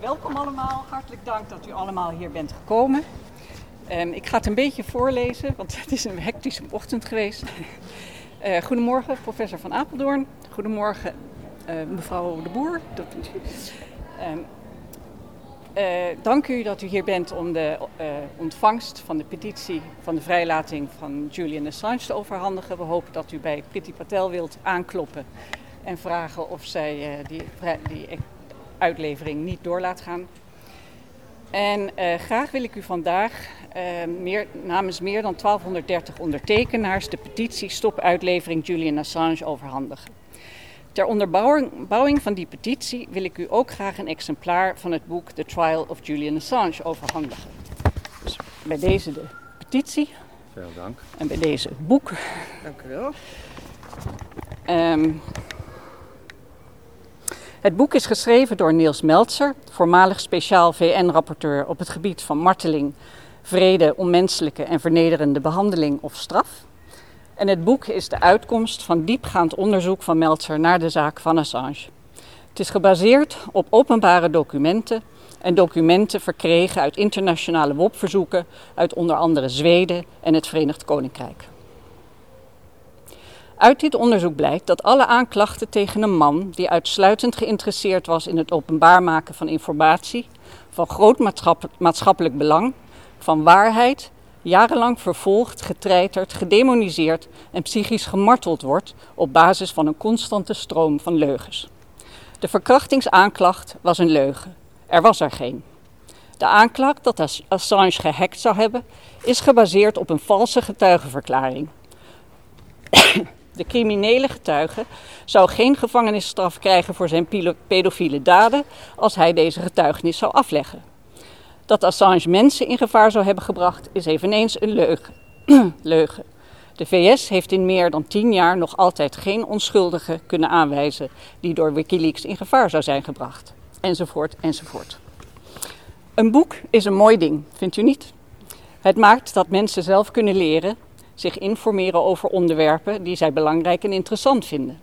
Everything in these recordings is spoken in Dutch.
welkom allemaal. Hartelijk dank dat u allemaal hier bent gekomen. Um, ik ga het een beetje voorlezen, want het is een hectische ochtend geweest. Uh, goedemorgen, professor Van Apeldoorn. Goedemorgen, uh, mevrouw de Boer. Um, uh, dank u dat u hier bent om de ontvangst van de petitie van de vrijlating van Julian Assange te overhandigen. We hopen dat u bij Priti Patel wilt aankloppen en vragen of zij die, die uitlevering niet door laat gaan. En uh, graag wil ik u vandaag uh, meer, namens meer dan 1230 ondertekenaars de petitie Stop Uitlevering Julian Assange overhandigen. Ter onderbouwing van die petitie wil ik u ook graag een exemplaar van het boek The Trial of Julian Assange overhandigen. Dus bij deze de petitie. Veel dank. En bij deze het boek. Dank u wel. Um, het boek is geschreven door Niels Meltzer, voormalig speciaal VN-rapporteur op het gebied van marteling, vrede, onmenselijke en vernederende behandeling of straf. En het boek is de uitkomst van diepgaand onderzoek van Meltzer naar de zaak van Assange. Het is gebaseerd op openbare documenten en documenten verkregen uit internationale WOP-verzoeken uit onder andere Zweden en het Verenigd Koninkrijk. Uit dit onderzoek blijkt dat alle aanklachten tegen een man die uitsluitend geïnteresseerd was in het openbaar maken van informatie, van groot maatschappelijk belang, van waarheid, jarenlang vervolgd, getreiterd, gedemoniseerd en psychisch gemarteld wordt op basis van een constante stroom van leugens. De verkrachtingsaanklacht was een leugen. Er was er geen. De aanklacht dat Assange gehackt zou hebben, is gebaseerd op een valse getuigenverklaring. De criminele getuige zou geen gevangenisstraf krijgen voor zijn pedofiele daden als hij deze getuigenis zou afleggen. Dat Assange mensen in gevaar zou hebben gebracht is eveneens een leugen. leugen. De VS heeft in meer dan tien jaar nog altijd geen onschuldige kunnen aanwijzen die door Wikileaks in gevaar zou zijn gebracht. Enzovoort, enzovoort. Een boek is een mooi ding, vindt u niet? Het maakt dat mensen zelf kunnen leren zich informeren over onderwerpen die zij belangrijk en interessant vinden.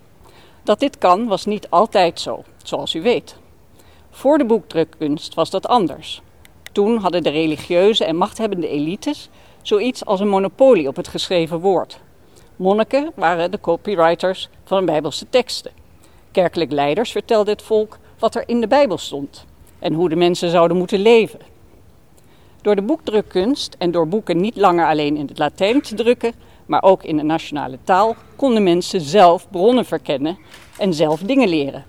Dat dit kan was niet altijd zo, zoals u weet. Voor de boekdrukkunst was dat anders. Toen hadden de religieuze en machthebbende elites zoiets als een monopolie op het geschreven woord. Monniken waren de copywriters van Bijbelse teksten. Kerkelijk leiders vertelden het volk wat er in de Bijbel stond en hoe de mensen zouden moeten leven. Door de boekdrukkunst en door boeken niet langer alleen in het Latijn te drukken, maar ook in de nationale taal, konden mensen zelf bronnen verkennen en zelf dingen leren.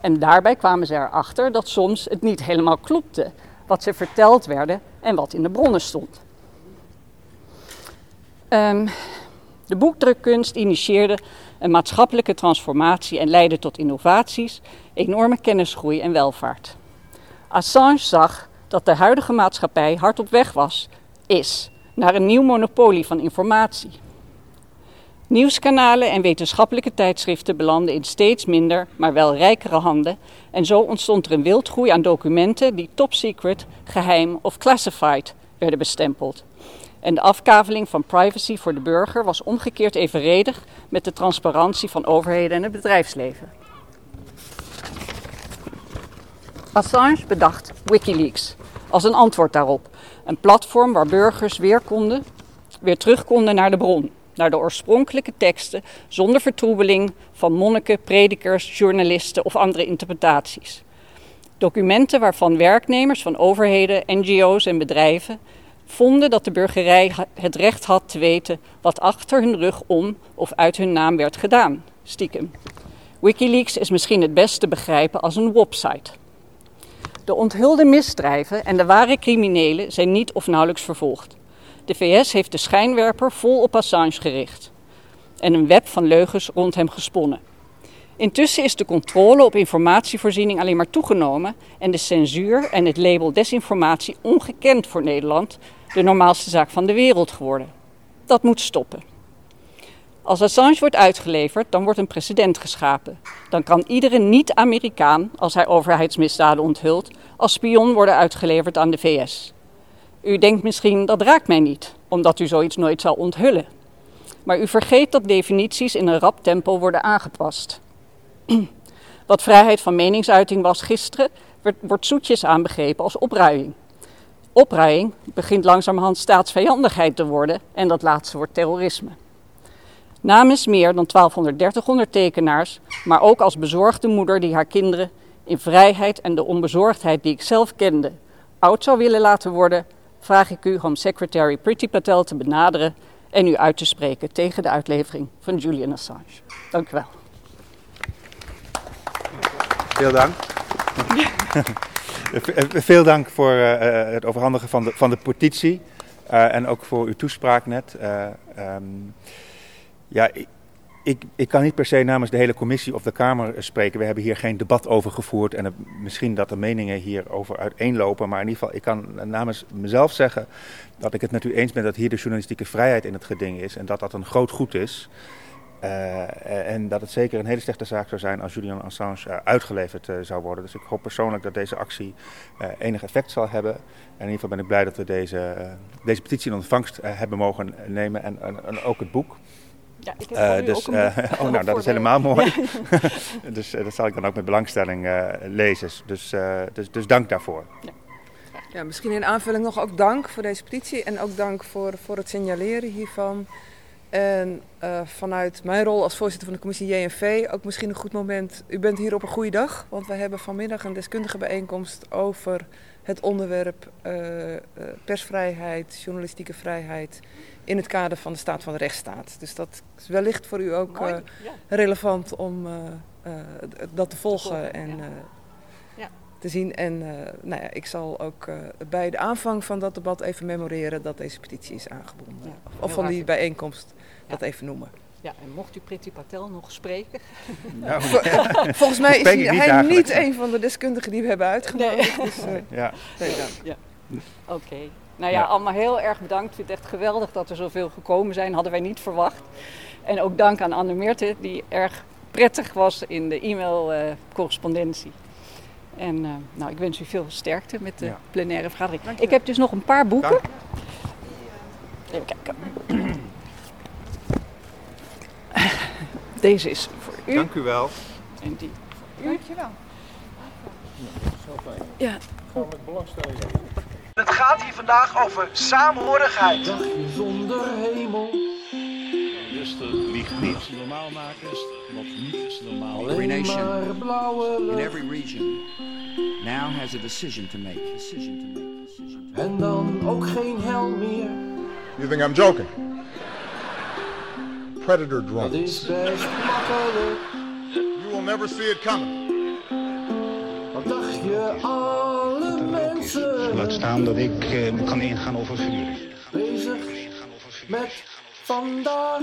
En daarbij kwamen ze erachter dat soms het niet helemaal klopte wat ze verteld werden en wat in de bronnen stond. Um, de boekdrukkunst initieerde een maatschappelijke transformatie en leidde tot innovaties, enorme kennisgroei en welvaart. Assange zag dat de huidige maatschappij hard op weg was, is naar een nieuw monopolie van informatie. Nieuwskanalen en wetenschappelijke tijdschriften belanden in steeds minder, maar wel rijkere handen. En zo ontstond er een wildgroei aan documenten die top secret, geheim of classified werden bestempeld. En de afkaveling van privacy voor de burger was omgekeerd evenredig met de transparantie van overheden en het bedrijfsleven. Assange bedacht Wikileaks als een antwoord daarop. Een platform waar burgers weer, konden, weer terug konden naar de bron, naar de oorspronkelijke teksten, zonder vertroebeling van monniken, predikers, journalisten of andere interpretaties. Documenten waarvan werknemers van overheden, NGO's en bedrijven vonden dat de burgerij het recht had te weten wat achter hun rug om of uit hun naam werd gedaan, stiekem. Wikileaks is misschien het best te begrijpen als een website. De onthulde misdrijven en de ware criminelen zijn niet of nauwelijks vervolgd. De VS heeft de schijnwerper vol op Assange gericht en een web van leugens rond hem gesponnen. Intussen is de controle op informatievoorziening alleen maar toegenomen en de censuur en het label desinformatie ongekend voor Nederland de normaalste zaak van de wereld geworden. Dat moet stoppen. Als Assange wordt uitgeleverd, dan wordt een precedent geschapen. Dan kan iedere niet-Amerikaan, als hij overheidsmisdaden onthult, als spion worden uitgeleverd aan de VS. U denkt misschien dat raakt mij niet, omdat u zoiets nooit zal onthullen. Maar u vergeet dat definities in een rap tempo worden aangepast. Wat vrijheid van meningsuiting was gisteren, wordt zoetjes aanbegrepen als opruiing. Opruiing begint langzamerhand staatsvijandigheid te worden en dat laatste wordt terrorisme. Namens meer dan 1230 ondertekenaars, maar ook als bezorgde moeder die haar kinderen in vrijheid en de onbezorgdheid die ik zelf kende oud zou willen laten worden, vraag ik u Home Secretary Priti Patel te benaderen en u uit te spreken tegen de uitlevering van Julian Assange. Dank u wel. Veel dank. Veel dank voor uh, het overhandigen van de, van de petitie uh, en ook voor uw toespraak net. Uh, um, ja, ik, ik, kan niet per se namens de hele commissie of de Kamer spreken. We hebben hier geen debat over gevoerd en misschien dat de meningen hierover uiteenlopen. Maar in ieder geval, ik kan namens mezelf zeggen dat ik het met u eens ben dat hier de journalistieke vrijheid in het geding is en dat dat een groot goed is. Uh, en dat het zeker een hele slechte zaak zou zijn als Julian Assange uh, uitgeleverd zou worden. Dus ik hoop persoonlijk dat deze actie enig effect zal hebben. En in ieder geval ben ik blij dat we deze, deze petitie in ontvangst hebben mogen nemen en, en, en ook het boek. Ja, ik heb dus, oh, nou, dat is helemaal mooi. dus dat zal ik dan ook met belangstelling lezen. Dus, dus, dus dank daarvoor. Ja. ja, misschien in aanvulling nog ook dank voor deze petitie en ook dank voor, voor het signaleren hiervan. En uh, vanuit mijn rol als voorzitter van de commissie JNV ook misschien een goed moment. U bent hier op een goede dag, want we hebben vanmiddag een deskundige bijeenkomst over het onderwerp uh, uh, persvrijheid, journalistieke vrijheid in het kader van de staat van de rechtsstaat. Dus dat is wellicht voor u ook ja. relevant om dat te volgen en ja. Ja. te zien. En nou ja, ik zal ook bij de aanvang van dat debat even memoreren dat deze petitie is aangebonden. of van die bijeenkomst dat even noemen. Ja, en mocht u Priti Patel nog spreken? Nou, Volgens mij is hij, niet, hij niet een van de deskundigen die we hebben uitgenodigd. Nee. Dus, uh, ja. ja. Oké. Okay. Nou ja, ja, allemaal heel erg bedankt. Ik vind het echt geweldig dat er zoveel gekomen zijn. Hadden wij niet verwacht. En ook dank aan Anne Meerte, die erg prettig was in de e-mail-correspondentie. Uh, en uh, nou, ik wens u veel sterkte met de ja. plenaire vergadering. Ik heb dus nog een paar boeken. Dank. Even kijken. Deze is voor u. Dank u wel. En die voor u. Dankjewel. Ja, zo fijn. Ja. Gaan met belangstelling Het gaat hier vandaag over saamhorigheid. Dagje zonder hemel. Rustig, lieg niet. Normaal maken is wat niet is normaal. Every nation in every region now has a decision to make. Decision to make. Decision to make. En dan ook geen hel meer. You think I'm joking? Predator drones. You will never see it coming. Wat dacht je alle mensen? Laat staan dat ik uh, kan ingaan over vuur. Bezig met vandaag.